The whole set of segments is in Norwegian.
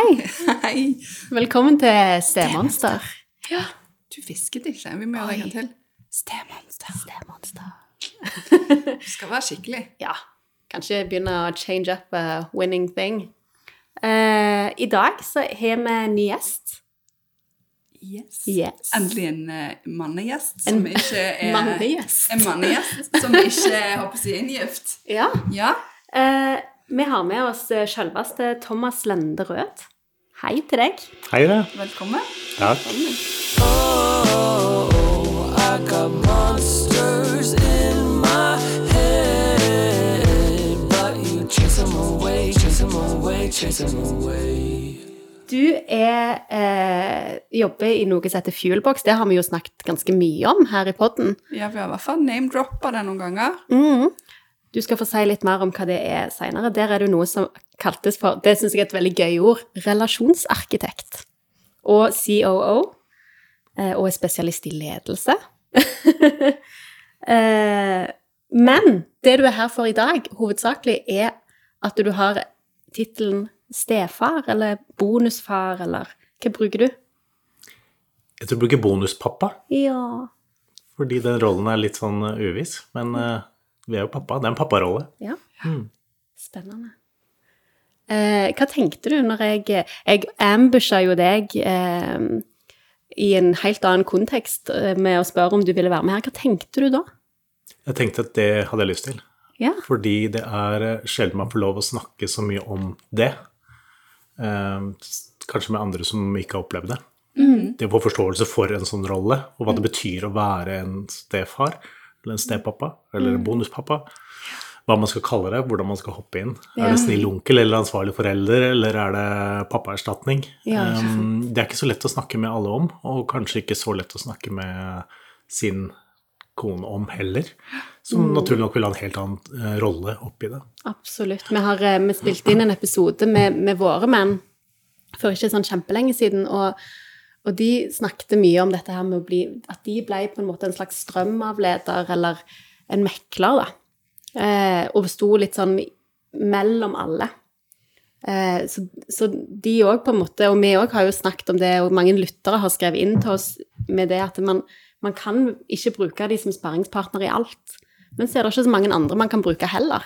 Hei. Hei. Velkommen til Stemonster. Ja, du fisket ikke. Vi må gjøre det en gang til. Stemonster. Stemonster. Du skal være skikkelig. Ja. Kanskje begynne å change up a winning thing. Uh, I dag så har vi en ny gjest. Yes. Yes. Endelig en uh, mannegjest som En ikke er Mannegjest. En mannegjest som ikke er håper jeg, inngift. Ja. Ja. Eh, vi har med oss eh, selveste Thomas Lende Rød. Hei til deg. Hei, det. Velkommen. Takk. I got monsters in my head, but you chase them away, chase them away, chase them away. Du er, eh, jobber i noe som heter Fuelbox. Det har vi jo snakket ganske mye om her i podden. Ja, vi har i hvert fall name-droppa det noen ganger. Mm. Du skal få si litt mer om hva det er seinere. Der er det noe som kaltes for Det syns jeg er et veldig gøy ord. Relasjonsarkitekt. Og COO. eh, Og er spesialist i ledelse. Eh, Men det du er her for i dag, hovedsakelig, er at du har tittelen stefar eller bonusfar, eller hva bruker du? Jeg tror jeg bruker bonuspappa, Ja. fordi den rollen er litt sånn uviss. Men uh, vi er jo pappa. Det er en papparolle. Ja. Mm. Spennende. Eh, hva tenkte du når jeg Jeg ambusha jo deg eh, i en helt annen kontekst eh, med å spørre om du ville være med her. Hva tenkte du da? Jeg tenkte at det hadde jeg lyst til. Ja. Fordi det er uh, sjelden man får lov å snakke så mye om det. Eh, kanskje med andre som ikke har opplevd det. Det å få forståelse for en sånn rolle, og hva det betyr å være en stefar, eller en stepappa, eller en bonuspappa. Hva man skal kalle det, hvordan man skal hoppe inn. Er det snill onkel eller ansvarlig forelder, eller er det pappaerstatning? Ja, Um, det er ikke så lett å snakke med alle om, og kanskje ikke så lett å snakke med sin kone om heller. Som naturlig nok vil ha en helt annen uh, rolle oppi det. Absolutt. Vi har uh, vi spilte inn en episode med, med våre menn for ikke sånn kjempelenge siden, og, og de snakket mye om dette her med å bli At de ble på en måte en slags strømavleder eller en mekler, da. Eh, og sto litt sånn mellom alle. Eh, så, så de òg på en måte, og vi òg har jo snakket om det, og mange lyttere har skrevet inn til oss med det at man, man kan ikke bruke de som sparringspartner i alt. Men så er det ikke så mange andre man kan bruke heller.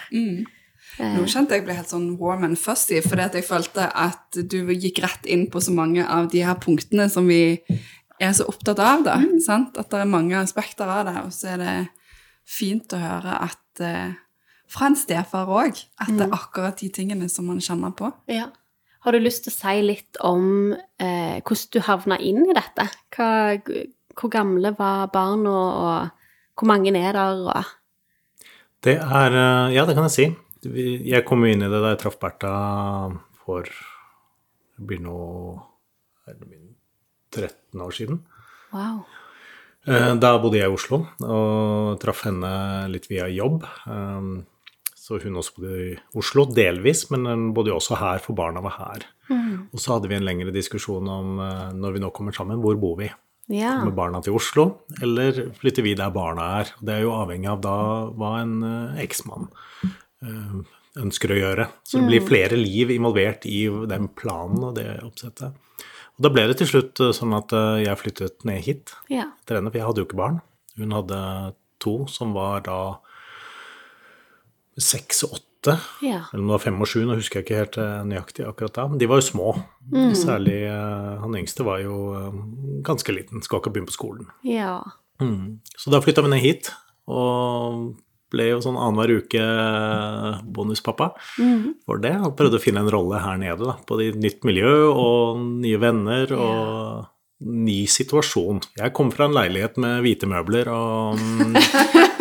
Nå kjente jeg ble helt sånn warm and fuzzy, fordi at jeg følte at du gikk rett inn på så mange av de her punktene som vi er så opptatt av, da. Sant? At det er mange aspekter av det, og så er det fint å høre at uh, fra en stefar òg, at det er akkurat de tingene som man kjenner på. Ja. Har du lyst til å si litt om eh, hvordan du havna inn i dette? Hva, hvor gamle var barna, og hvor mange er der? Og... Det er eh, Ja, det kan jeg si. Vi- Jeg kom jo inn i det da jeg traff Bertha for Det blir nå er det min 13 år siden. Wow. Eh, Da bodde jeg i Oslo og traff henne litt via jobb. Eh, Så hun også bodde i Oslo, delvis, men hun bodde jo også her, for barna var her. Og så hadde vi en lengre diskusjon om eh, når vi nå kommer sammen, hvor bor vi? Ja. Kommer barna til Oslo, eller flytter vi der barna er? Det er jo avhengig av da hva en eksmann ønsker å gjøre. Så det blir flere liv involvert i den planen og det oppsettet. Og da ble det til slutt eh, sånn at eh, jeg flyttet ned hit ja. etter henne, for jeg hadde jo ikke barn. Hun hadde to som var da seks og åtte, Ja. eller om det var fem og sju, nå husker jeg ikke helt eh, nøyaktig akkurat da. Men de var jo små. Særlig eh, han yngste var jo eh, ganske liten, skal ikke begynne på skolen. ja. Mm. Så da flytta vi ned hit, og ble jo sånn annenhver uke bonuspappa for det. Og prøvde å finne en rolle her nede, da. Både i nytt miljø og nye venner og ny situasjon. Jeg kom fra en leilighet med hvite møbler og mm,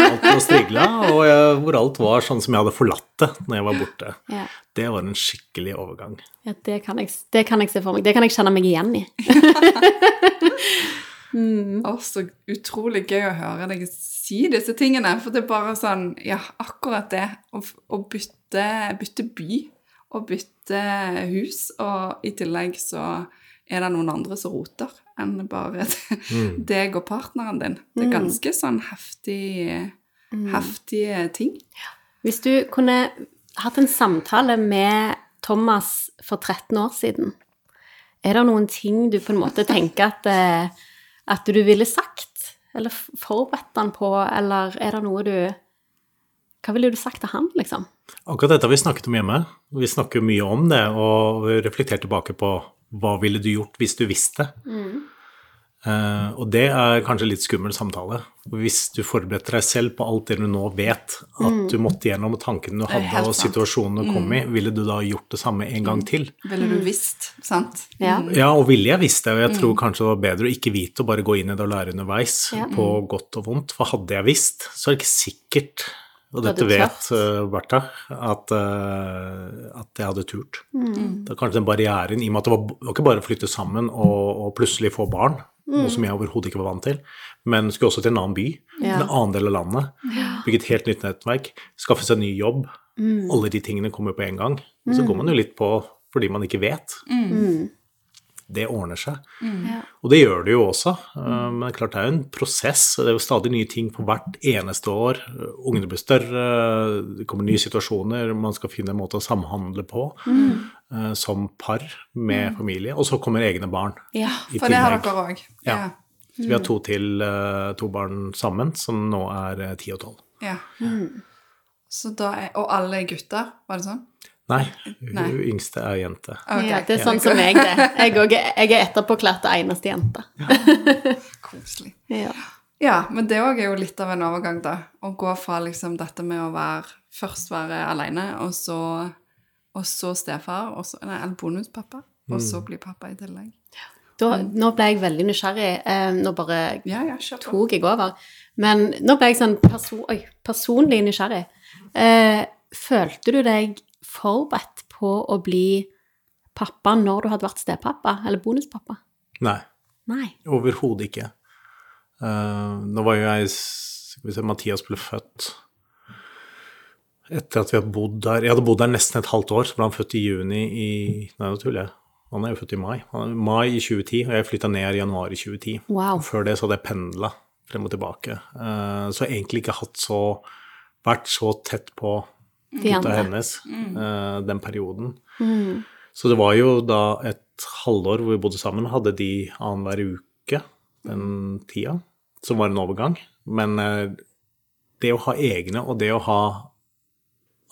alt var strigla, og jeg, hvor alt var sånn som jeg hadde forlatt det når jeg var borte. Ja. Det var en skikkelig overgang. ja det, kan jeg, det kan jeg se for meg. Det kan jeg kjenne meg igjen i. Å, så utrolig gøy å høre deg si disse tingene. For det er bare sånn Ja, akkurat det. Å, å bytte, bytte by og bytte hus, og i tillegg så er det noen andre som roter enn bare deg og partneren din. Det er ganske sånn heftig, heftige ting. Hvis du kunne hatt en samtale med Thomas for 13 år siden, Er det noen ting du på en måte tenker at, eh, at du ville sagt, eller forberedt han på, eller er det noe du Hva ville du sagt til han, liksom? Akkurat dette har vi snakket om hjemme. Vi snakker mye om det, og reflekterer tilbake på hva ville du gjort hvis du visste. Eh, og det er kanskje litt skummel samtale. Hvis du forberedte deg selv på alt det du nå vet at du måtte gjennom, tankene du hadde, og situasjonene situasjonen du kom i, ville du da gjort det samme en gang til? Ville du visst, sant? Ja. Ja, og ville jeg visst det, og jeg tror kanskje det var bedre å ikke vite og bare gå inn i det og lære underveis, Ja. på godt og vondt. For hadde jeg visst, så er det ikke sikkert, og dette vet uh, Bertha, at, uh, at jeg hadde turt. Mm. Det er kanskje den barrieren, i og med at det var, det var ikke bare å flytte sammen og, og plutselig få barn, noe som jeg overhodet ikke var vant til, men skulle også til en annen by, Mm. Ja. en annen del av landet, bygge et helt nytt nettverk, skaffe seg ny jobb. Mm. Alle de tingene kommer på en gang. Så går man jo litt på fordi man ikke vet. Det ordner seg. Ja. Og det gjør det jo også, eh, men det er klart det er jo en prosess. Det er jo stadig nye ting på hvert eneste år. Ungene blir større, det kommer nye situasjoner, man skal finne en måte å samhandle på eh, som par med familie. Og så kommer egne barn Ja. For det har dere òg. Ja. Så vi har to til, eh, to barn sammen, som nå er eh, ti og tolv. Ja. Så da er, og alle er gutter, var det sånn? Nei, hun Nei. yngste er jente. Okay. Ja, det er sånn som meg, det. Jeg, også, er- jeg er etterpåklart eneste jente. Koselig. Ja. Ja, men det òg er jo litt av en overgang, da. Å gå fra liksom dette med å være Først være alene, og så, og så stefar, og så, nei, eller bonuspappa, og så bli pappa i tillegg. Da, nå ble jeg veldig nysgjerrig. Eh, nå bare Ja, ja, tok jeg over. Men nå ble jeg sånn perso oi, personlig nysgjerrig. Eh, følte du deg forberedt på å bli pappa når du hadde vært stepappa, eller bonuspappa? Nei. Nei. Overhodet ikke. Uh, nå var jo jeg Skal vi se, Mathias ble født etter at vi hadde bodd der Jeg hadde bodd der nesten et halvt år, så ble han født i juni i Nei, nå tuller jeg. Han er jo født i mai. Mai i 2010, og jeg flytta ned her i januar i 2010. Wow. Før det så hadde jeg pendla frem og tilbake. Eh, så egentlig ikke hatt så Vært så tett på gutta hennes eh, den perioden. Mm. Så det var jo da et halvår hvor vi bodde sammen, hadde de annenhver uke den tida, som var en overgang. Men eh, det å ha egne og det å ha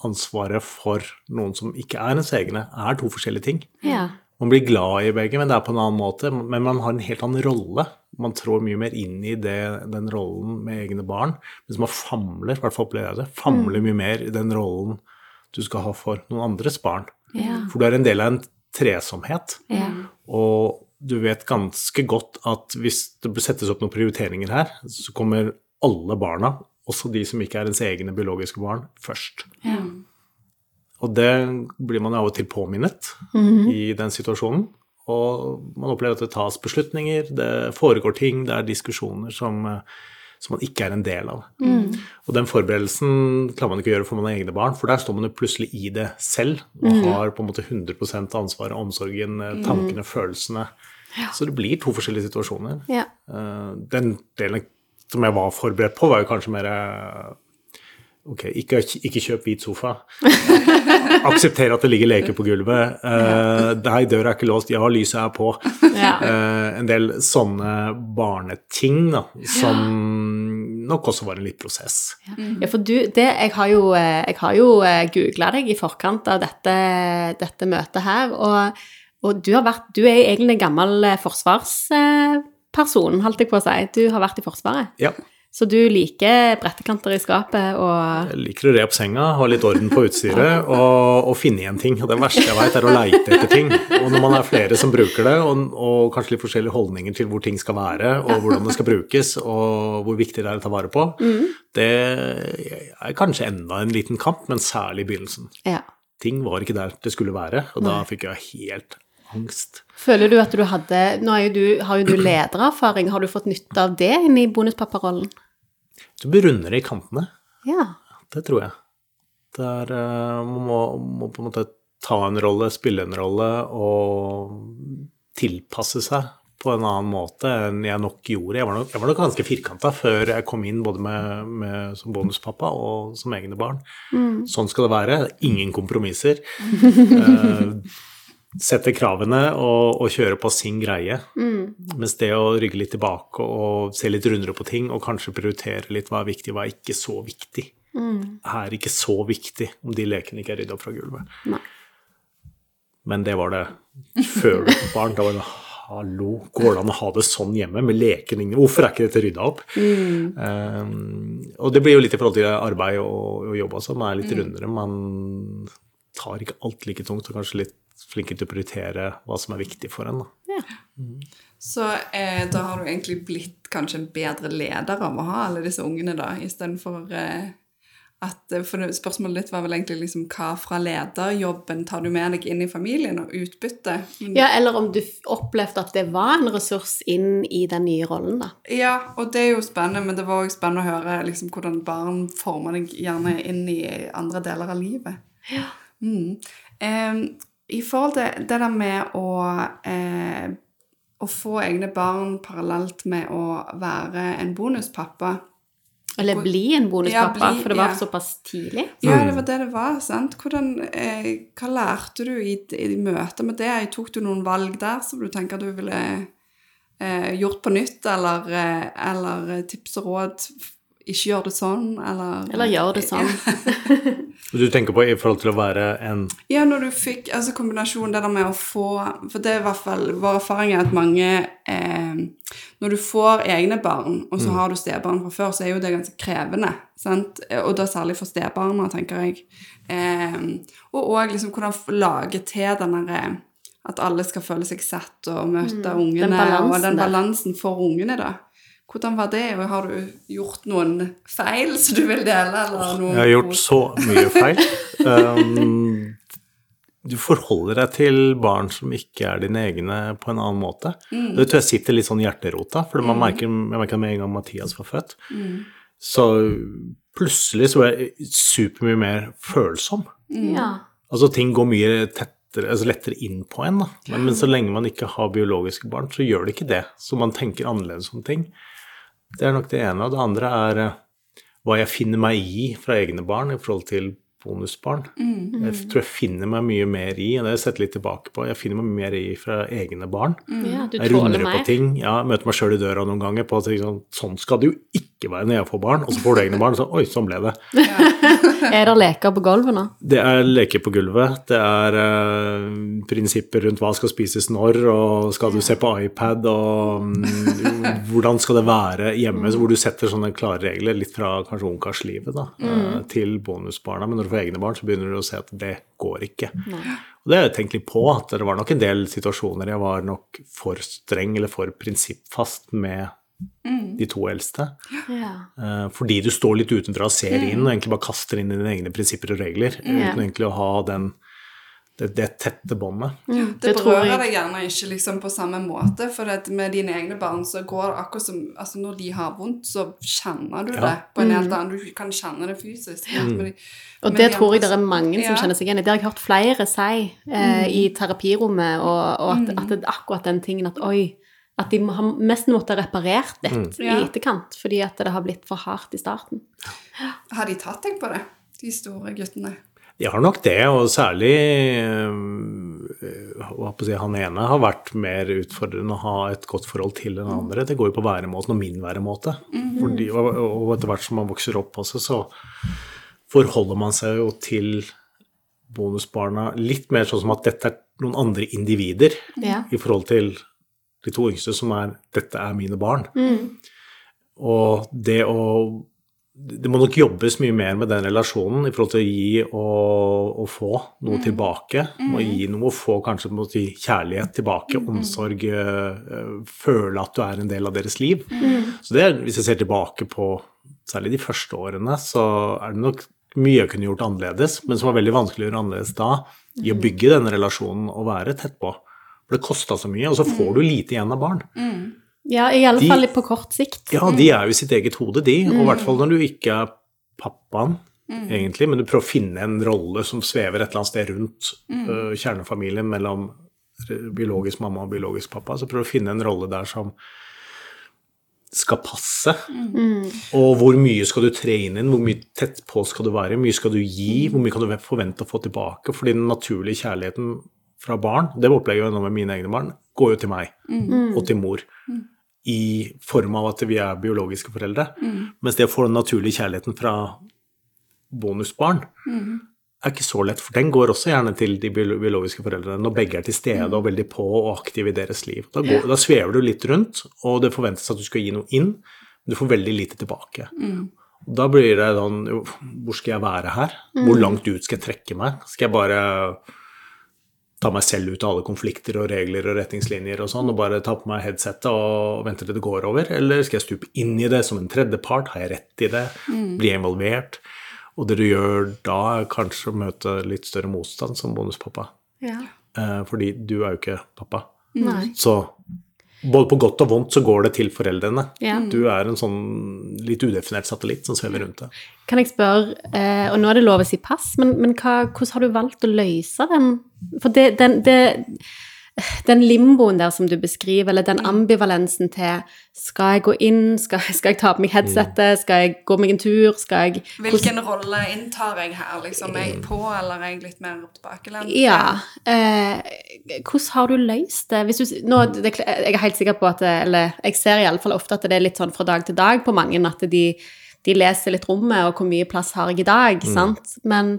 ansvaret for noen som ikke er ens egne, er to forskjellige ting. Ja. Man blir glad i begge, men det er på en annen måte. Men man har en helt annen rolle. Man trår mye mer inn i det, den rollen med egne barn. Mens man famler, i hvert fall opplever jeg det, famler mye mer i den rollen du skal ha for noen andres barn. Ja. For du er en del av en tresomhet. Ja. Og du vet ganske godt at hvis det settes opp noen prioriteringer her, så kommer alle barna, også de som ikke er ens egne biologiske barn, først. Ja. Og det blir man av og til påminnet i den situasjonen. Og man opplever at det tas beslutninger, det foregår ting, det er diskusjoner som, eh, som man ikke er en del av. Og den forberedelsen klarer man ikke å gjøre for man har egne barn, for der står man jo plutselig i det selv og har på en måte 100% ansvaret, omsorgen, eh, tankene, følelsene. Så det blir to forskjellige situasjoner. Ja. Eh, Den delen som jeg var forberedt på, var jo kanskje mer eh, Ok, ikke, ikke kjøp hvit sofa. Aksepter at det ligger leker på gulvet. Uh, nei, døra er ikke låst. Ja, lyset er på. Ja. Eh, en del sånne barneting da, som nok også var en litt prosess. Ja, for du, det, jeg har jo, jeg har jo googla deg i forkant av dette, dette møtet her, og, og du, har vært, du er egentlig en gammel eh, forsvarsperson, holdt jeg på å si. Du har vært i Forsvaret. Ja, Så du liker brettekanter i skapet og jeg liker å re opp senga, ha litt orden på utstyret og, og finne igjen ting. Og det verste jeg veit, er å leite etter ting. Og når man er flere som bruker det, og, og kanskje litt forskjellige holdninger til hvor ting skal være, og hvordan det skal brukes, og hvor viktig det er å ta vare på, det er kanskje enda en liten kamp, men særlig i begynnelsen. Ja. Ting var ikke der det skulle være, og da fikk jeg helt angst. Føler du at du hadde Nå jo du, har jo du ledererfaring. Har du fått nytte av det inn i bonuspapparollen? Du blir rundere i kantene. Ja. Det tror jeg. Det er, eh, man må, må på en måte ta en rolle, spille en rolle og tilpasse seg på en annen måte enn jeg nok gjorde. Jeg var nok, jeg var nok ganske firkanta før jeg kom inn både med, med, som bonuspappa og som egne barn. Sånn skal det være. Ingen kompromisser. Eh, sette kravene og, og kjøre på sin greie. Mens det å rygge litt tilbake og se litt rundere på ting, og kanskje prioritere litt hva er viktig, hva er ikke så viktig, er ikke så viktig om de lekene ikke er rydda fra gulvet. Nei. Men det var det før du fikk barn. Da var det hallo, går det an å ha det sånn hjemme med lekene? Hvorfor er ikke dette rydda opp? Um, og det blir jo litt i forhold til arbeid og, og jobb også, man er litt rundere. Man tar ikke alt like tungt og kanskje litt flinkere til å prioritere hva som er viktig for en. Da. Så eh, da har du egentlig blitt kanskje en bedre leder av å ha alle disse ungene, da, istedenfor eh, at For spørsmålet ditt var vel egentlig liksom hva fra lederjobben tar du med deg inn i familien, og utbytte? Mm. Ja, eller om du opplevde at det var en ressurs inn i den nye rollen, da. Ja, og det er jo spennende, men det var òg spennende å høre liksom, hvordan barn former deg gjerne inn i andre deler av livet. Mm. Em, I forhold til det der med å, eh, å få egne barn parallelt med å være en bonuspappa Eller bli en bonuspappa, Ja, bli- for det var ja. Såpass tidlig. Ja, det var det det var, sant? Hvordan, eh, hva lærte du i, i møte med det? Tok du noen valg der som du tenker du ville eh, gjort på nytt, eller, eh, eller tips og råd? Ikke gjør det sånn, eller Eller gjør det sånn. Du tenker på i forhold til å være en Ja, når du fikk altså kombinasjonen det der med å få For det er i hvert fall vår erfaring er at mange eh, Når du får egne barn, og så har du stebarn fra før, så er jo det ganske krevende. Sant? Og da særlig for stebarna, tenker jeg. Eh, og òg liksom hvordan lage til den derre At alle skal føle seg sett og møte ungene. den og den balansen for ungene, da. Hvordan var det, og har du gjort noen feil som du vil dele? Eller noe Jeg har gjort så mye feil. Um, du forholder deg til barn som ikke er dine egne, på en annen måte. Det tror jeg sitter litt sånn i hjerterota, for man merker, jeg merker med en gang Mathias var født. Så plutselig så er jeg supermye mer følsom. Ja. Altså ting går mye tett altså lettere inn på en, da. Men, men så lenge man ikke har biologiske barn, så gjør det ikke det. Så man tenker annerledes om ting. Det er nok det ene. Og det andre er eh, hva jeg finner meg i fra egne barn i forhold til bonusbarn. Jeg tror jeg finner meg mye mer i, og det har jeg sett litt tilbake på, jeg finner meg mye mer i fra egne barn. ja, du Jeg runder på ting. Ja, møter meg sjøl i døra noen ganger på at sånn, sånn skal det jo ikke være når jeg får barn. Og så får du egne barn, så oi, sånn ble det. Er det leker på gulvet nå? Det er leker på gulvet, det er eh, prinsipper rundt hva skal spises når, og skal du se på iPad, og mm, hvordan skal det være hjemme, så hvor du setter sånne klare regler, litt fra kanskje ungkarslivet da, eh, til bonusbarna. Men når får egne barn, så begynner du å se at det går ikke. Og det har jeg tenkt litt på, at det var nok en del situasjoner jeg var nok for streng eller for prinsippfast med de to eldste. Ja. Eh, Fordi du står litt utenfra og ser inn, og egentlig bare kaster inn dine egne prinsipper og regler, uten egentlig å ha den, det, det tette båndet. Det, det berører jeg. deg gjerne ikke liksom på samme måte, for at med dine egne barn så går det akkurat som altså Når de har vondt, så kjenner du Ja. det på en helt annen Du kan kjenne det fysisk. Ja. Men de- Og det de tror jeg det er mange som Ja. kjenner seg igjen i. Det har jeg hørt flere si eh, i terapirommet, og, og at, at det er akkurat den tingen at oi, at de har mest måtte ha reparert det i etterkant, fordi at det har blitt for hardt i starten. Har de tatt deg på det, de store guttene? De har nok det, og særlig å si, han ene har vært mer utfordrende å ha et godt forhold til den andre. Det går jo på væremåten og min væremåte. Fordi, og, og etter hvert som man vokser opp også, så forholder man seg jo til bonusbarna litt mer sånn som at dette er noen andre individer Ja. i forhold til de to yngste som er 'dette er mine barn'. Og det å Det må nok jobbes mye mer med den relasjonen i forhold til å gi og, og få noe tilbake. Må gi noe og få kanskje må si, kjærlighet tilbake, omsorg, eh, eh, føle at du er en del av deres liv. Så det, hvis jeg ser tilbake på særlig de første årene, så er det nok mye jeg kunne gjort annerledes, men som var veldig vanskelig å gjøre annerledes da, i å bygge denne relasjonen og være tett på. For det kosta så mye, og så får du lite igjen av barn. Ja, i alle De- fall på kort sikt. Ja, de er jo i sitt eget hode, de. Og i hvert fall når du ikke er pappaen, egentlig, men du prøver å finne en rolle som svever et eller annet sted rundt øh, kjernefamilien mellom biologisk mamma og biologisk pappa. Så prøver du å finne en rolle der som skal passe. Og hvor mye skal du tre inn i den, hvor mye tett på skal du være, hvor mye skal du gi, hvor mye kan du forvente å få tilbake? Fordi den naturlige kjærligheten fra barn, det opplegger jeg nå med mine egne barn, går jo til meg og til mor. I form av at vi er biologiske foreldre. Mens det å få den naturlige kjærligheten fra bonusbarn er ikke så lett, for den går også gjerne til de biologiske foreldrene når begge er til stede og veldig på og aktive i deres liv. Da, går, da svever du litt rundt, og det forventes at du skal gi noe inn, men du får veldig lite tilbake. Da blir det sånn Hvor skal jeg være her? Hvor langt ut skal jeg trekke meg? Skal jeg bare ta meg selv ut av alle konflikter og regler og retningslinjer og sånn, og bare ta på meg headsetet og vente til det går over? Eller skal jeg stupe inn i det som en tredjepart? Har jeg rett i det? Blir jeg involvert? Og det du gjør da, er kanskje å møte litt større motstand som bonuspappa. Ja. Eh, fordi du er jo ikke pappa. Nei. Så både på godt og vondt så går det til foreldrene. Ja. Du er en sånn litt udefinert satellitt som svever rundt det. Kan jeg spørre, eh, og nå er det lov å si pass, men, men hva, hvordan har du valgt å løse den? For det, den, det, den limboen der som du beskriver, eller den ambivalensen til skal jeg gå inn, skal, skal jeg ta på meg headsetet, skal jeg gå meg en tur, skal jeg Hvilken rolle inntar jeg her? liksom? Er jeg på, eller er jeg litt mer tilbakelent? Ja. Eh, hvordan har du løst det? Du, nå, det? Jeg er helt sikker på at Eller jeg ser iallfall ofte at det er litt sånn fra dag til dag på mange, at de, de leser litt rommet, og hvor mye plass har jeg i dag, sant? Men,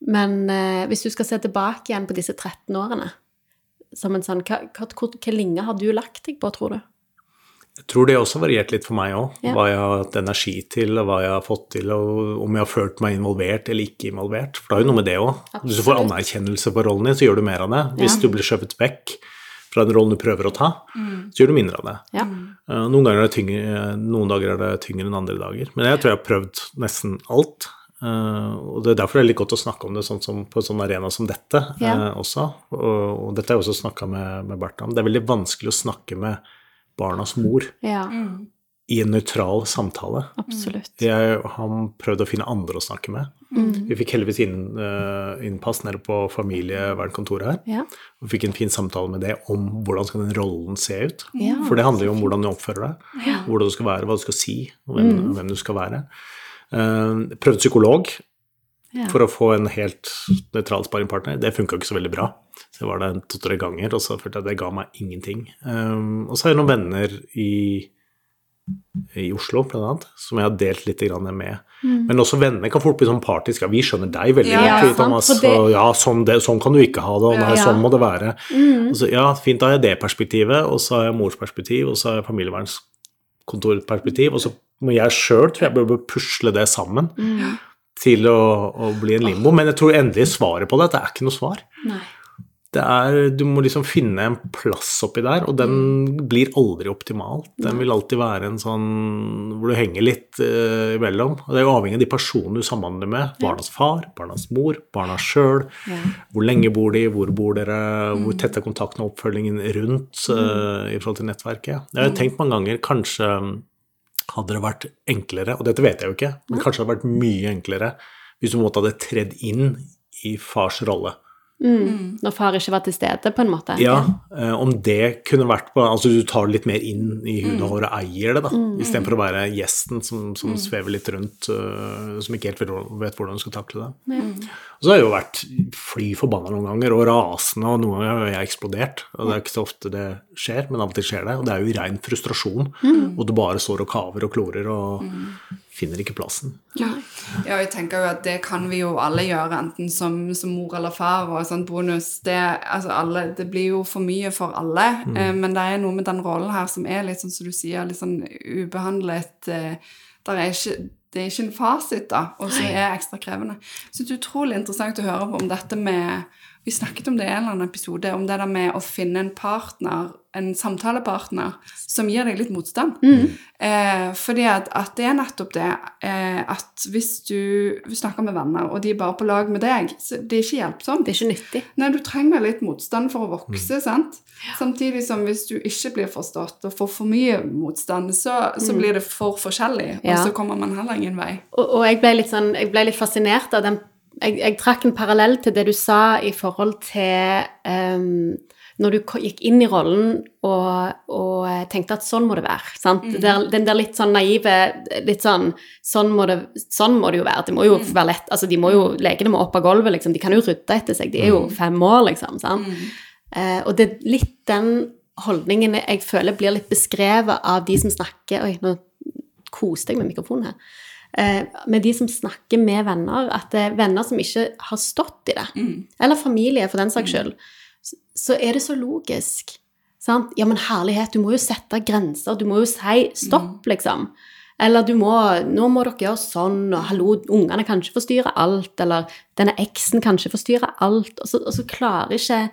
men eh, hvis du skal se tilbake igjen på disse 13 årene som en sånn, hva, hva, hva linje har du lagt deg på, tror du? Jeg tror det også variert litt for meg òg, Ja. hva jeg har hatt energi til, og hva jeg har fått til, og om jeg har følt meg involvert eller ikke involvert. For det er jo noe med det òg. Hvis du får anerkjennelse for rollen din, så gjør du mer av det. Hvis Ja. du blir skjøvet vekk fra den rollen du prøver å ta, så gjør du mindre av det. Ja. Eh, Noen, ganger er det tyngre, noen dager er det tyngre enn andre dager. Men jeg tror jeg har prøvd nesten alt. Eh, og Det er derfor det er litt godt å snakke om det sånn som, på en sånn arena som dette Ja. eh, også. Og, og dette har jeg også snakka med, med Bertha om. Det er veldig vanskelig å snakke med barnas mor Ja, i en nøytral samtale. absolutt. Jeg har prøvd å finne andre å snakke med. Vi fikk heldigvis inn, uh, innpass nede på familievernkontoret her. Ja. Og fikk en fin samtale med det om hvordan skal den rollen se ut. Ja. For det handler jo om hvordan du oppfører deg, hvordan du skal være, hva du skal si, og hvem, Mm. hvem du skal være. Eh, prøvde psykolog Ja. for å få en helt nøytral sparringpartner. Det funka ikke så veldig bra. Så jeg var der to-tre ganger, og så følte jeg at det ga meg ingenting. Um, og så har jeg noen venner i, i Oslo, blant annet, som jeg har delt litt med. Men også venner kan fort bli sånn partiske. Vi skjønner deg veldig Ja, godt, Mm. Thomas. det- Og ja, sånn, det, sånn kan du ikke ha det, og nei, Ja. sånn må det være. Mm. Så, ja, fint, da har jeg det perspektivet, og så har jeg mors perspektiv, og så har jeg familievernskontorperspektiv, og så må jeg sjøl, tror jeg, bør pusle det sammen Mm. til å, å bli en limbo. Men jeg tror endelig svaret på det, at det er ikke noe svar. Er, du må liksom finne en plass oppi der, og den blir aldri optimal. Den vil alltid være en sånn hvor du henger litt uh, imellom. Og det er jo avhengig av de personene du samhandler med. Barnas far, barnas mor, barna sjøl. Ja. Hvor lenge bor de, hvor bor dere, hvor tett er kontakten og oppfølgingen rundt uh, i forhold til nettverket. Jeg har jo tenkt mange ganger kanskje mm, hadde det vært enklere, og dette vet jeg jo ikke, men kanskje det hadde vært mye enklere hvis en måte hadde tredd inn i fars rolle. Mm. Når far ikke var til stede, på en måte. Ja, eh, om det kunne vært på Altså du tar det litt mer inn i hud og hår og eier det, da, istedenfor å være gjesten som, som svever litt rundt, uh, som ikke helt vet, hvordan du skal takle det. Og så har jeg jo vært fly forbanna noen ganger, og rasende, og noen ganger har jeg eksplodert. Og det er ikke så ofte det skjer, men av og til skjer det. Og det er jo i rein frustrasjon, og du bare står og kaver og klorer og finner ikke plassen. Ja, jeg tenker jo at det kan vi jo alle gjøre, enten som, som mor eller far. og sånn bonus, det, altså alle, det blir jo for mye for alle, eh, men det er noe med den rollen her som er litt sånn som du sier, litt sånn ubehandlet. Eh, der er ikke, det er ikke en fasit, da, og som er ekstra krevende. Så det er utrolig interessant å høre om dette med Vi snakket om det i en eller annen episode, om det der med å finne en partner, en samtalepartner, som gir deg litt motstand. Eh, fordi at, at det er nettopp det eh, at hvis du, snakker med venner, og de er bare på lag med deg, så det er ikke hjelpsomt. Det er ikke nyttig. Nei, du trenger litt motstand for å vokse, sant? Samtidig som hvis du ikke blir forstått og får for mye motstand, så, så blir det for forskjellig, og så kommer man heller ingen vei. Og, og jeg, ble litt sånn, jeg ble litt fascinert av den jeg, jeg trakk en parallell til det du sa i forhold til ehm, når du gikk inn i rollen og, og eh, tenkte at sånn må det være. Sant? Der, den der litt sånn naive litt sånn sånn må, det, sånn må det jo være. Det må jo være lett altså de må jo, Legene må opp av gulvet, liksom. De kan jo rydde etter seg. De er jo fem år, liksom. Sant? Eh, og det er litt den holdningen jeg føler blir litt beskrevet av de som snakker Oi, nå koste jeg med mikrofonen her. Eh, med de som snakker med venner, at det er venner som ikke har stått i det, eller familie for den saks skyld, så- er det så logisk. Sant? Ja, men herlighet, du må jo sette grenser, du må jo si stopp, liksom. Eller du må Nå må dere gjøre sånn, og hallo, ungene kan ikke forstyrre alt, eller denne eksen kan ikke forstyrre alt, og så, og så klarer ikke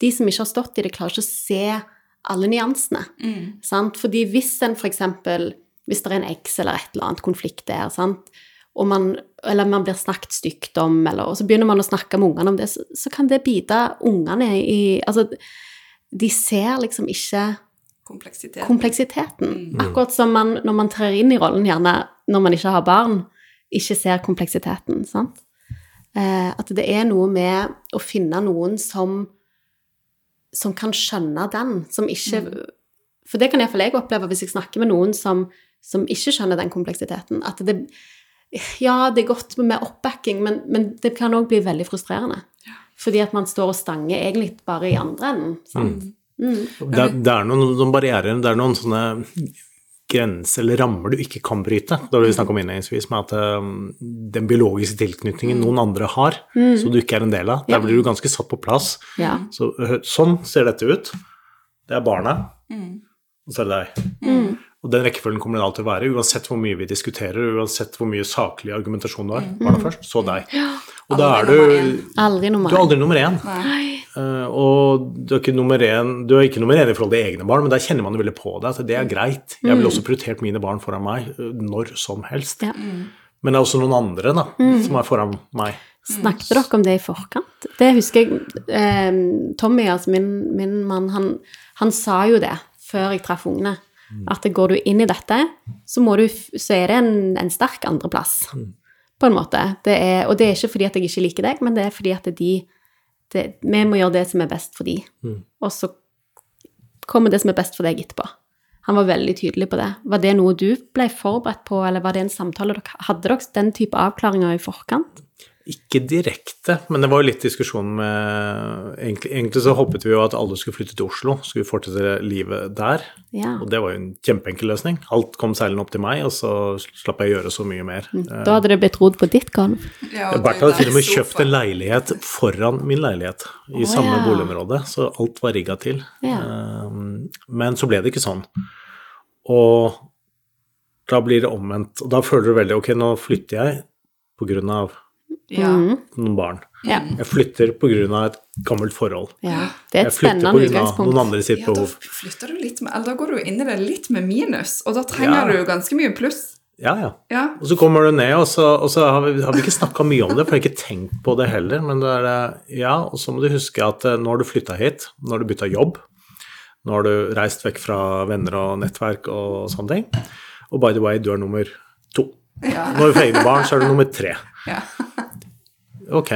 de som ikke har stått i det, klarer ikke å se alle nyansene. Sant? Fordi hvis en eksempel Hvis det er en eks eller et eller annet konflikt der, sant? Og man, eller man blir snakket stygt om, eller, og så begynner man å snakke med ungene om det, så, så kan det bite ungene i Altså, de ser liksom ikke kompleksiteten. kompleksiteten. Akkurat som man, når man trer inn i rollen, gjerne når man ikke har barn, ikke ser kompleksiteten. sant? Eh, at det er noe med å finne noen som, som kan skjønne den, som ikke For det kan iallfall jeg oppleve hvis jeg snakker med noen som, som ikke skjønner den kompleksiteten. At det Ja, det er godt med oppbacking, men, men det kan òg bli veldig frustrerende. Fordi at man står og stanger egentlig bare i andre enden. sant? Det, er- det er noen, noen barrierer, det er noen sånne grenser eller rammer du ikke kan bryte. Det var det vi snakka om innledningsvis, med at um, den biologiske tilknytningen noen andre har, som du ikke er en del av, der blir du ganske satt på plass. Ja. Så, sånn ser dette ut. Det er barnet, og så er det deg. Og den rekkefølgen kommer den alltid til å være, uansett hvor mye vi diskuterer, uansett hvor mye saklig argumentasjon du har. Barna først, så deg. Og da er Aldri nummer én. du Du er aldri nummer én. Uh, og du er, ikke nummer én, du er ikke nummer én i forhold til egne barn, men der kjenner man jo veldig på deg At det er greit. Jeg ville også prioritert mine barn foran meg eh, når som helst. Ja. Men det er også noen andre da, som er foran meg. Snakket dere om det i forkant? Det husker jeg eh, Tommy, altså min, min mann, han, han sa jo det før jeg traff ungene. At går du inn i dette, så, må du, så er det en, en sterk andreplass. På en måte. Det er, og det er ikke fordi at jeg ikke liker deg, men det er fordi at de det, Vi må gjøre det som er best for de. Og så kommer det som er best for deg etterpå. Han var veldig tydelig på det. Var det noe du ble forberedt på, eller var det en samtale dere Hadde dere den type avklaringer i forkant? Ikke direkte, men det var jo litt diskusjon med Egentlig, egentlig så håpet vi jo at alle skulle flytte til Oslo, skulle fortsette livet der. Ja. Og det var jo en kjempeenkel løsning. Alt kom seilende opp til meg, og så slapp jeg gjøre så mye mer. Eh, Da hadde det blitt rodd på ditt gulv. Ja, Bert hadde til og med kjøpt en leilighet foran min leilighet i oh, samme ja. boligområde, så alt var rigga til. Ja. Um, Men så ble det ikke sånn. Og da blir det omvendt. Og da føler du veldig ok, nå flytter jeg på grunn av Ja. noen barn. Ja. Jeg flytter av et gammelt forhold. ja. Det er et spennende utgangspunkt. noen andre sitt Ja, da flytter du litt med, eller da går du inn i det litt med minus, og da trenger Ja. du ganske mye pluss. Ja, ja. Ja. Og så kommer du ned, og så, og så har, vi, har vi ikke snakka mye om det, for jeg har ikke tenkt på det heller. Men det er det Ja, og så må du huske at eh, nå har du flytta hit, nå har du bytta jobb. Nå har du reist vekk fra venner og nettverk og sånne ting. Og by the way, du er nummer. Ja. Når du får egne barn, så er du nummer tre. ja. Ok.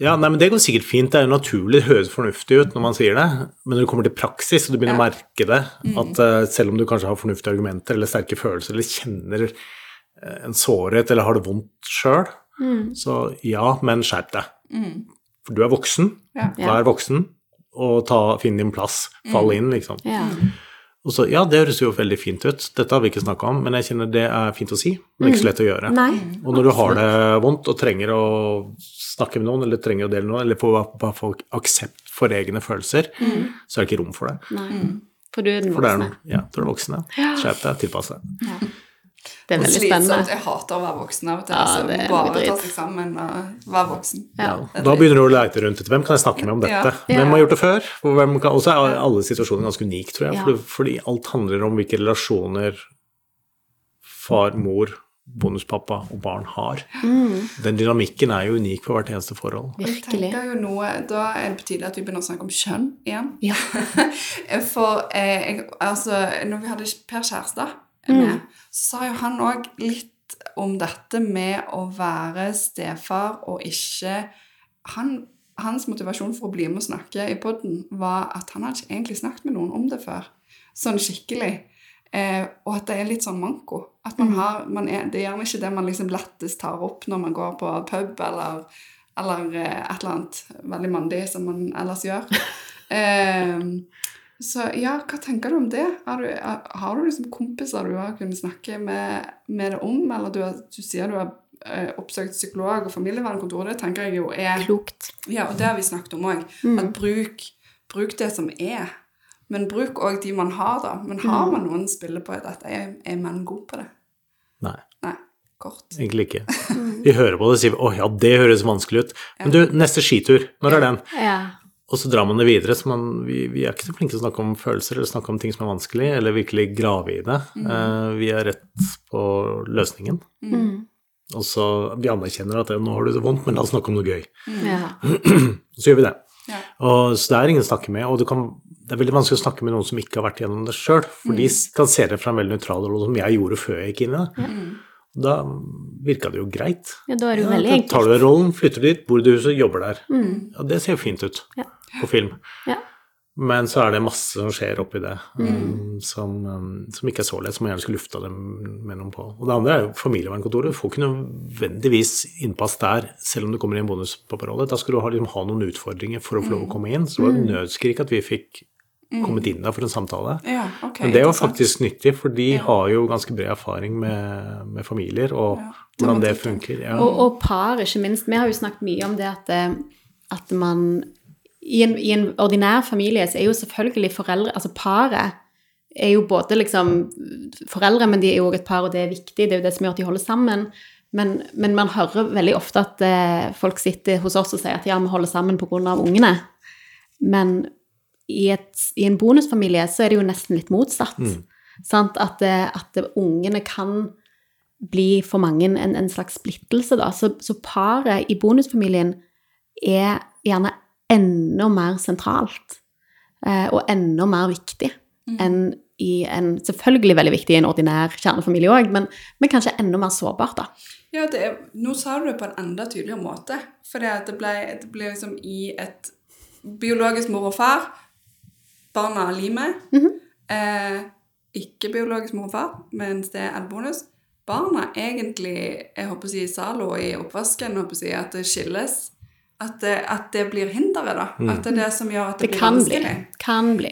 Ja, nei, men Det går sikkert fint, det er jo naturlig, det høres fornuftig ut når man sier det, men når det kommer til praksis, og du begynner å merke det, at uh, selv om du kanskje har fornuftige argumenter eller sterke følelser, eller kjenner eh, en sårhet eller har det vondt sjøl, så ja, men skjerp deg. For du er voksen, Ja. vær voksen, og ta, finn din plass, fall inn, liksom. Ja. Og så, ja, det høres jo veldig fint ut, dette har vi ikke snakka om, men jeg kjenner det er fint å si, men ikke så lett å gjøre. Nei. Og når du har det vondt og trenger å snakke med noen, eller trenger å dele noe, eller få, få aksept for egne følelser, så er det ikke rom for det. Nei. For du er den For det er, voksne. ja, du er voksne. Skjerp deg, tilpass deg. Det er veldig Slitsomt. spennende. Jeg hater å være voksen av og til. Ja, altså, det bare litt ta seg sammen og være voksen. Ja. Da begynner du å leite rundt etter hvem kan jeg snakke med om dette. Ja. Hvem har gjort det før? Og kan, så er alle situasjoner ganske unike, tror jeg, Ja. fordi, fordi alt handler om hvilke relasjoner far, mor, bonuspappa og barn har. Den dynamikken er jo unik for hvert eneste forhold. Virkelig. noe, Da er det på tide at vi begynner å snakke om kjønn igjen. Ja. For eh, jeg, altså, når vi hadde Per Kjærstad med, så sa jo han òg litt om dette med å være stefar og ikke han, hans motivasjon for å bli med og snakke i podden var at han hadde ikke egentlig snakket med noen om det før. Sånn skikkelig. Eh, og at det er litt sånn manko. At man har, man er, Det er gjerne ikke det man liksom lettest tar opp når man går på pub eller, eller eh, et eller annet veldig mandig som man ellers gjør. Eh, så ja, hva tenker du om det? Har du, har du liksom kompiser du har kunnet snakke med, med det om? Eller du, du sier du har eh, oppsøkt psykolog og familievernkontor. Det tenker jeg jo er Klokt. Ja, og det har vi snakket om òg. At bruk, bruk det som er. Men bruk òg de man har, da. Men har man noen spiller på dette? Er, er menn god på det? Nei, Nei. Kort. egentlig ikke. Vi hører på det og sier 'Å ja, det høres vanskelig ut'. Men du, neste skitur, når er den? Ja. Og så drar man det videre. så man, vi, vi er ikke så flinke til å snakke om følelser eller snakke om ting som er vanskelig, eller virkelig grave i det. Eh, vi er rett på løsningen. Mm. Og så Vi anerkjenner at nå har du det vondt, men la oss snakke om noe gøy. ja. Så gjør vi det. Ja. Og, så det er ingen å snakke med. Og du kan, det er veldig vanskelig å snakke med noen som ikke har vært gjennom det sjøl, for de kan se det fra en veldig nøytral rolle, som jeg gjorde før jeg gikk inn i det. Da virka det jo greit. ja, da er det jo Ja, veldig enkelt. tar du rollen, flytter dit, bor i det huset, jobber der. Ja, det ser jo fint ut Ja. På film. Ja. Men så er det masse som skjer oppi det, mm. som, um, som ikke er så lett, som man gjerne skulle lufta dem med noen på. Og det andre er jo familievernkontoret. Du får ikke nødvendigvis innpass der, selv om du kommer i en bonuspapparolle. Da skal du ha, liksom, ha noen utfordringer for å få lov å komme inn. Så det var et nødskrik at vi fikk kommet inn der for en samtale. Ja, okay, Men det var faktisk nyttig, for de har jo ganske bred erfaring med, med familier og Ja. hvordan det funker. Ja. Og, og par, ikke minst. Vi har jo snakket mye om det at, eh, at man i en, I en ordinær familie så er jo selvfølgelig foreldre Altså paret er jo både liksom foreldre, men de er jo òg et par, og det er viktig. Det er jo det som gjør at de holder sammen. Men, men man hører veldig ofte at eh, folk sitter hos oss og sier at ja, vi holder sammen pga. ungene. Men i, et, i en bonusfamilie så er det jo nesten litt motsatt. Sant? At, eh, at ungene kan bli for mange en, en slags splittelse, da. Så, så paret i bonusfamilien er gjerne enda mer sentralt. Eh, og enda mer viktig enn i en Selvfølgelig veldig viktig i en ordinær kjernefamilie òg, men, men kanskje enda mer sårbart, da. Ja, det er, nå sa du det på en enda tydeligere måte. For det, ble, det ble liksom i et biologisk mor og far, barna er limet. eh, ikke biologisk mor og far, mens det er bonus. Barna egentlig, jeg håper å si i salo i oppvasken, håper å si at det skilles. At det, at det blir hinderet, da. At det er det som gjør at det, Det blir kan bli. Kan bli.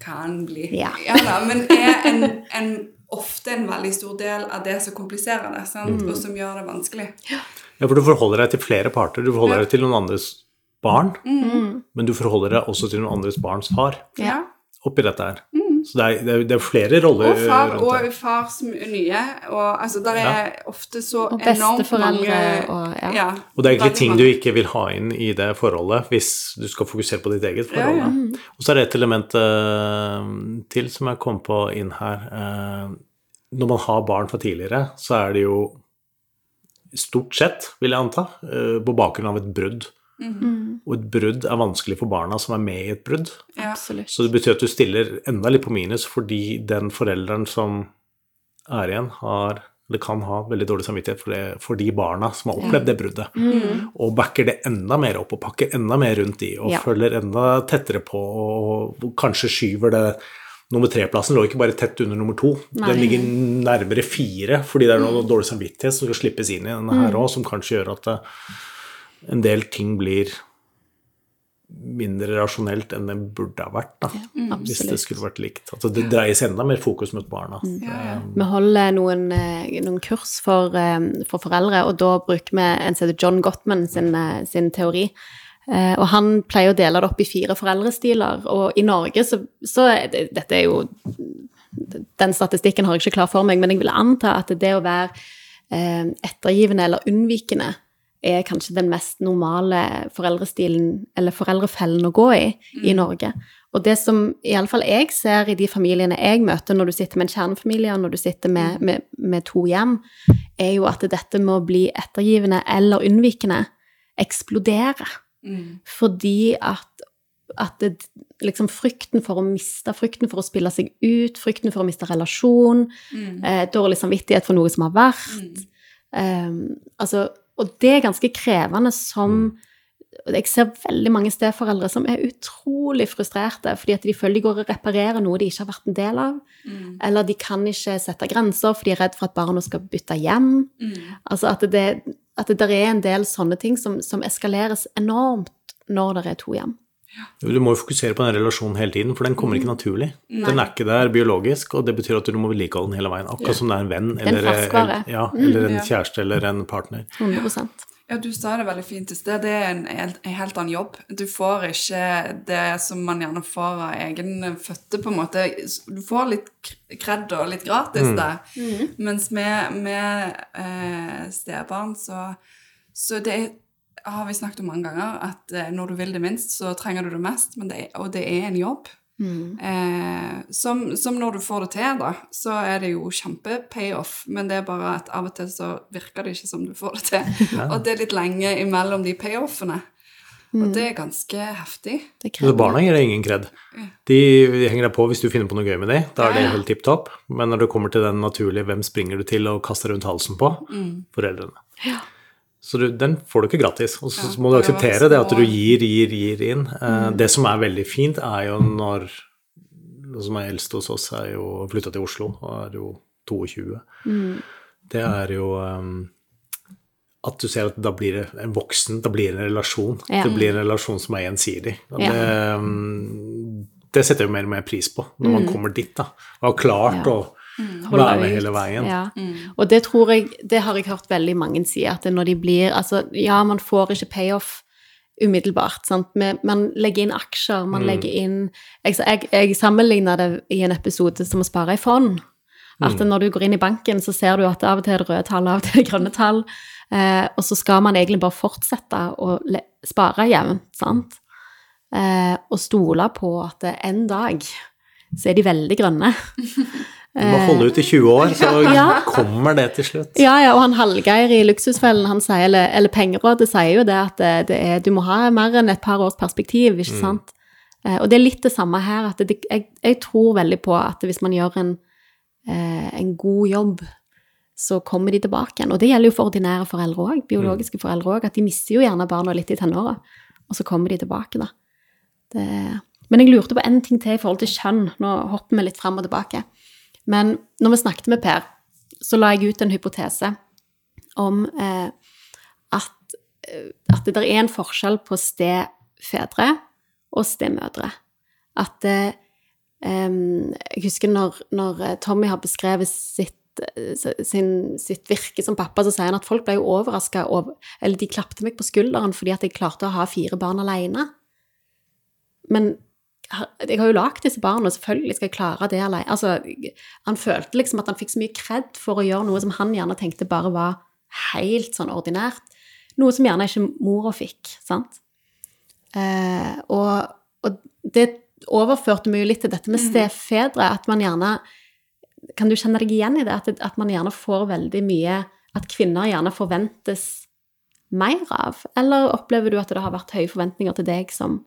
Kan bli. Ja. da, men er en, en, ofte en veldig stor del av det som kompliserer det, sant? og som gjør det vanskelig. Ja, for du forholder deg til flere parter. Du forholder Ja. deg til noen andres barn, Mm. men du forholder deg også til noen andres barns far Ja. oppi dette her. Så det er, det er, det er flere roller Og far, rundt det. og er nye. Og altså, der er ofte så Og enormt mange og ja. Og det er egentlig ting du ikke vil ha inn i det forholdet hvis du skal fokusere på ditt eget forhold. Ja, ja. Og så er det et element uh, til som jeg kom på inn her. Uh, når man har barn fra tidligere, så er det jo stort sett, vil jeg anta, uh, på bakgrunn av et brudd. Mm. Og et brudd er vanskelig for barna som er med i et brudd. Ja. Absolutt. Så det betyr at du stiller enda litt på minus fordi den forelderen som er igjen, har eller kan ha veldig dårlig samvittighet for, det, for de barna som har opplevd det bruddet. Og backer det enda mer opp og pakker enda mer rundt de, og Ja. følger enda tettere på, og, kanskje skyver det Nummer tre-plassen lå ikke bare tett under nummer to, Nei. den ligger nærmere fire, fordi det er noe dårlig samvittighet som skal slippes inn i denne her òg, som kanskje gjør at eh, en del ting blir mindre rasjonelt enn det burde ha vært, da. Hvis det skulle vært likt. Altså, det dreies enda mer fokus mot barna. Ja, ja. Vi holder noen, eh, noen kurs for, eh, for foreldre, og da bruker vi en som heter John Gottman sin, eh, sin teori. Eh, Og han pleier å dele det opp i fire foreldrestiler, og i Norge så, så Dette er jo Den statistikken har jeg ikke klar for meg, men jeg vil anta at det å være eh, ettergivende eller unnvikende er kanskje den mest normale foreldrestilen, eller foreldrefellen å gå i, i Norge. Og det som iallfall jeg ser i de familiene jeg møter når du sitter med en kjernefamilie, og når du sitter med, med, med to hjem, er jo at dette med å bli ettergivende eller unnvikende eksploderer. Mm. Fordi at, at det, liksom frykten for å miste, frykten for å spille seg ut, frykten for å miste relasjon, Mm. eh, dårlig samvittighet for noe som har vært. Mm. Um, altså, og det er ganske krevende som og jeg ser veldig mange steforeldre som er utrolig frustrerte fordi at de føler de går og reparerer noe de ikke har vært en del av. Eller de kan ikke sette grenser for de er redd for at barna skal bytte hjem. Altså at det, at det der er en del sånne ting som, som eskaleres enormt når det er to hjem. Du må jo fokusere på den relasjonen hele tiden, for den kommer ikke naturlig. Den er ikke der biologisk, og det betyr at du må vedlikeholde den hele veien. Akkurat som det er en venn eller, en eller, ja, eller en Ja. kjæreste eller en partner. 100% Ja, du sa det veldig fint i sted. Det er en, helt- en helt annen jobb. Du får ikke det som man gjerne får av egen fødte, på en måte. Du får litt kred og litt gratis der. Mens med, med eh, stebarn så, så det er, har vi snakket om mange ganger, at eh, når du vil det minst, så trenger du det mest. Men det er, og det er en jobb. Eh, som, som når du får det til, da, så er det jo kjempe-payoff. Men det er bare at av og til så virker det ikke som du får det til. Og det er litt lenge imellom de payoffene. Og det er ganske heftig. Det Så barna gir deg ingen kred. De, de henger deg på hvis du finner på noe gøy med dem. Da er det Ja, ja. helt tipp topp. Men når det kommer til den naturlige 'hvem springer du til og kaster rundt halsen på', foreldrene. Så du, den får du ikke gratis. Og så Ja, må du akseptere det det at du gir, gir, gir inn. Mm. Det som er veldig fint, er jo når Noe som er eldst hos oss, er jo flytta til Oslo og er jo 22. Det er jo um, at du ser at da blir det en voksen, da blir det en relasjon. Ja. Det blir en relasjon som er gjensidig. Og Ja. det, um, det setter jeg jo mer og mer pris på, når man kommer dit, da. Og har klart Mm. Ja. å være med ut. hele veien. Ja. Og det tror jeg, det har jeg hørt veldig mange si, at når de blir Altså, ja, man får ikke payoff umiddelbart, sant. Men Man legger inn aksjer, man legger inn Jeg, jeg, jeg sammenligna det i en episode som å spare i fond. At når du går inn i banken, så ser du at av og til er det røde tall, av og til er det grønne tall. Eh, og så skal man egentlig bare fortsette å le spare jevnt, sant. Eh, og stole på at en dag så er de veldig grønne. Du må holde ut i 20 år, så Ja. kommer det til slutt. Ja, ja, og han Hallgeir i Luksusfellen, han sier, eller, eller Pengerådet sier jo det at det, det er, du må ha mer enn et par års perspektiv, ikke sant? Eh, og det er litt det samme her, at det, jeg, jeg tror veldig på at hvis man gjør en, eh, en god jobb, så kommer de tilbake igjen. Og det gjelder jo for ordinære foreldre òg, biologiske foreldre òg, at de mister jo gjerne barna litt i tenåra, og så kommer de tilbake, da. Det, men jeg lurte på en ting til i forhold til kjønn. Nå hopper vi litt fram og tilbake. Men når vi snakket med Per, så la jeg ut en hypotese om eh, at, eh, at det der er en forskjell på stefedre og stemødre. At eh, Jeg husker når, når eh, Tommy har beskrevet sitt, eh, sin, sitt virke som pappa, så sier han at folk ble jo overraska over Eller de klapte meg på skulderen fordi at jeg klarte å ha fire barn alene. Men jeg har jo lagd disse barna, selvfølgelig skal jeg klare det alene. Altså, han følte liksom at han fikk så mye kred for å gjøre noe som han gjerne tenkte bare var helt sånn ordinært. Noe som gjerne ikke mora fikk, sant? Eh, og, og det overførte meg jo litt til dette med stefedre, at man gjerne Kan du kjenne deg igjen i det? At, at man gjerne får veldig mye At kvinner gjerne forventes mer av? Eller opplever du at det har vært høye forventninger til deg som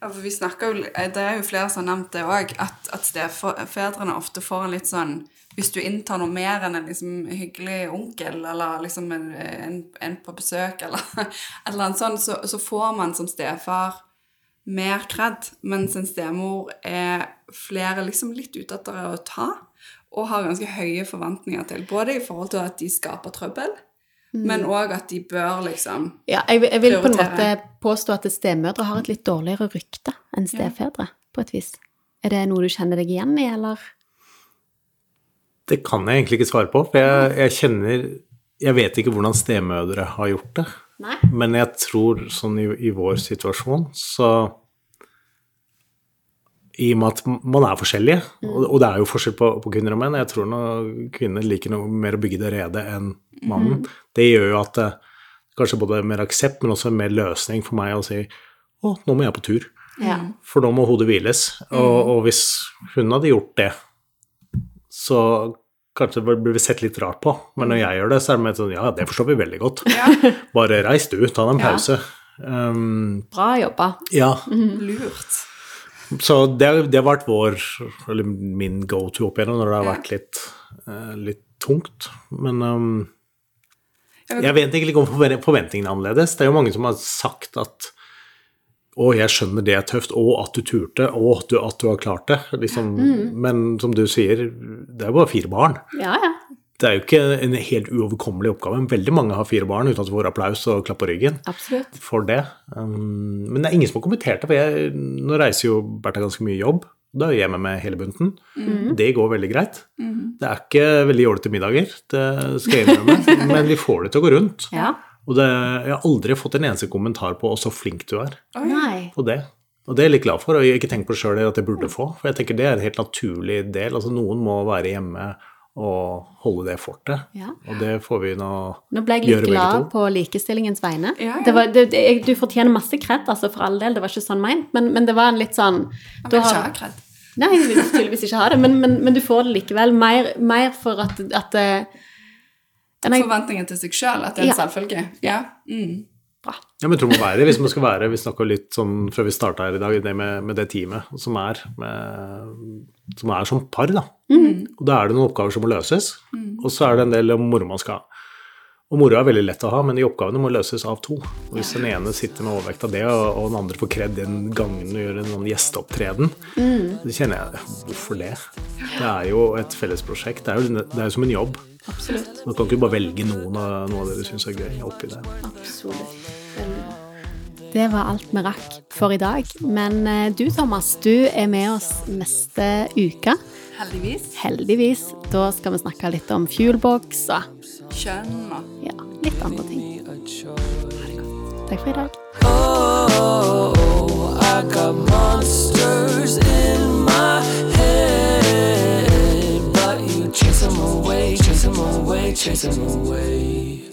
Ja, for vi snakker jo, Det er jo flere som har nevnt det òg, at, at stefedrene ofte får en litt sånn Hvis du inntar noe mer enn en liksom hyggelig onkel, eller liksom en, en, en på besøk, eller et eller annet sånt, så, så får man som stefar mer kred, mens en stemor er flere liksom litt ute etter å ta, og har ganske høye forventninger til. Både i forhold til at de skaper trøbbel, men òg at de bør liksom Ja, jeg, jeg vil på en måte påstå at stemødre har et litt dårligere rykte enn stefedre, på et vis. Er det noe du kjenner deg igjen i, eller? Det kan jeg egentlig ikke svare på, for jeg, jeg kjenner Jeg vet ikke hvordan stemødre har gjort det. Nei. Men jeg tror sånn i, i vår situasjon, så I og med at man er forskjellige, og, og det er jo forskjell på, på kvinner og menn Jeg tror noe, kvinner liker noe mer å bygge det rede enn mannen. Det gjør jo at det kanskje både er mer aksept, men også mer løsning for meg å si å, nå må jeg på tur. Ja. For nå må hodet hviles. Og, og hvis hun hadde gjort det, så kanskje det blir sett litt rart på. Men når jeg gjør det, så er det mer sånn ja, det forstår vi veldig godt. Bare reis du, ta deg en Ja. pause. Um, Bra jobba. ja, lurt. Så det, det har vært vår, eller min go to opp igjennom når det har vært litt, eh, litt tungt. Men um, Jeg vet egentlig ikke om forven- forventningene er annerledes. Det er jo mange som har sagt at å, jeg skjønner det er tøft, og at du turte, og at du, at du har klart det. Liksom, Men som du sier, det er jo bare fire barn. Ja, ja. Det er jo ikke en helt uoverkommelig oppgave. Veldig mange har fire barn uten at de får applaus og klapp på ryggen Absolutt. for det. Um, men det er ingen som har kommentert det, for jeg, nå reiser jo Bertha ganske mye jobb. Da er jeg hjemme med hele bunten. Det går veldig greit. Det er ikke veldig jålete middager, det skal jeg innrømme, men vi får det til å gå rundt. Ja. Og det, jeg har aldri fått en eneste kommentar på 'å, så flink du er' Oi. på det. Og det er jeg litt glad for, og jeg har ikke tenkt på sjøl at jeg burde få. For jeg tenker det er en helt naturlig del. Altså noen må være hjemme og holde det fortet. Ja. Og det får vi nå gjøre Nå ble jeg litt glad på likestillingens vegne. Ja, ja. Det var, det, det, du fortjener masse kred, altså, for all del. Det var ikke sånn meint, men, men det var en litt sånn Jeg vil ikke ha kred. Nei, jeg vil tydeligvis ikke ha det, men, men, men du får det likevel. Mer, mer for at, at eh, Forventningen til seg sjøl, at det er en Ja. selvfølge. Ja. Mm. Bra. Ja, men jeg tror man være hvis man skal være Vi snakka litt sånn før vi starta her i dag, det med, med det teamet som er, med, som er som par, da. Og da er det noen oppgaver som må løses, og så er det en del om moro man skal ha. Og moro er veldig lett å ha, men de oppgavene må løses av to. Og hvis den ene sitter med overvekt av det, og, og den andre får kred den gangen og gjør en sånn gjesteopptreden, så kjenner jeg Hvorfor det? Det er jo et fellesprosjekt. Det er jo, det er jo som en jobb. Absolutt. Man kan ikke bare velge noen av noe av det du syns er gøy oppi det. Absolutt. Det var alt vi rakk for i dag. Men eh, du, Thomas, du er med oss neste uke. Heldigvis. Heldigvis. Da skal vi snakke litt om fuelbox og Kjønn og ja, litt andre ting. Ha det godt. Takk for i dag. Oh, I got monsters in my head, chase them away, chase them away, chase them away.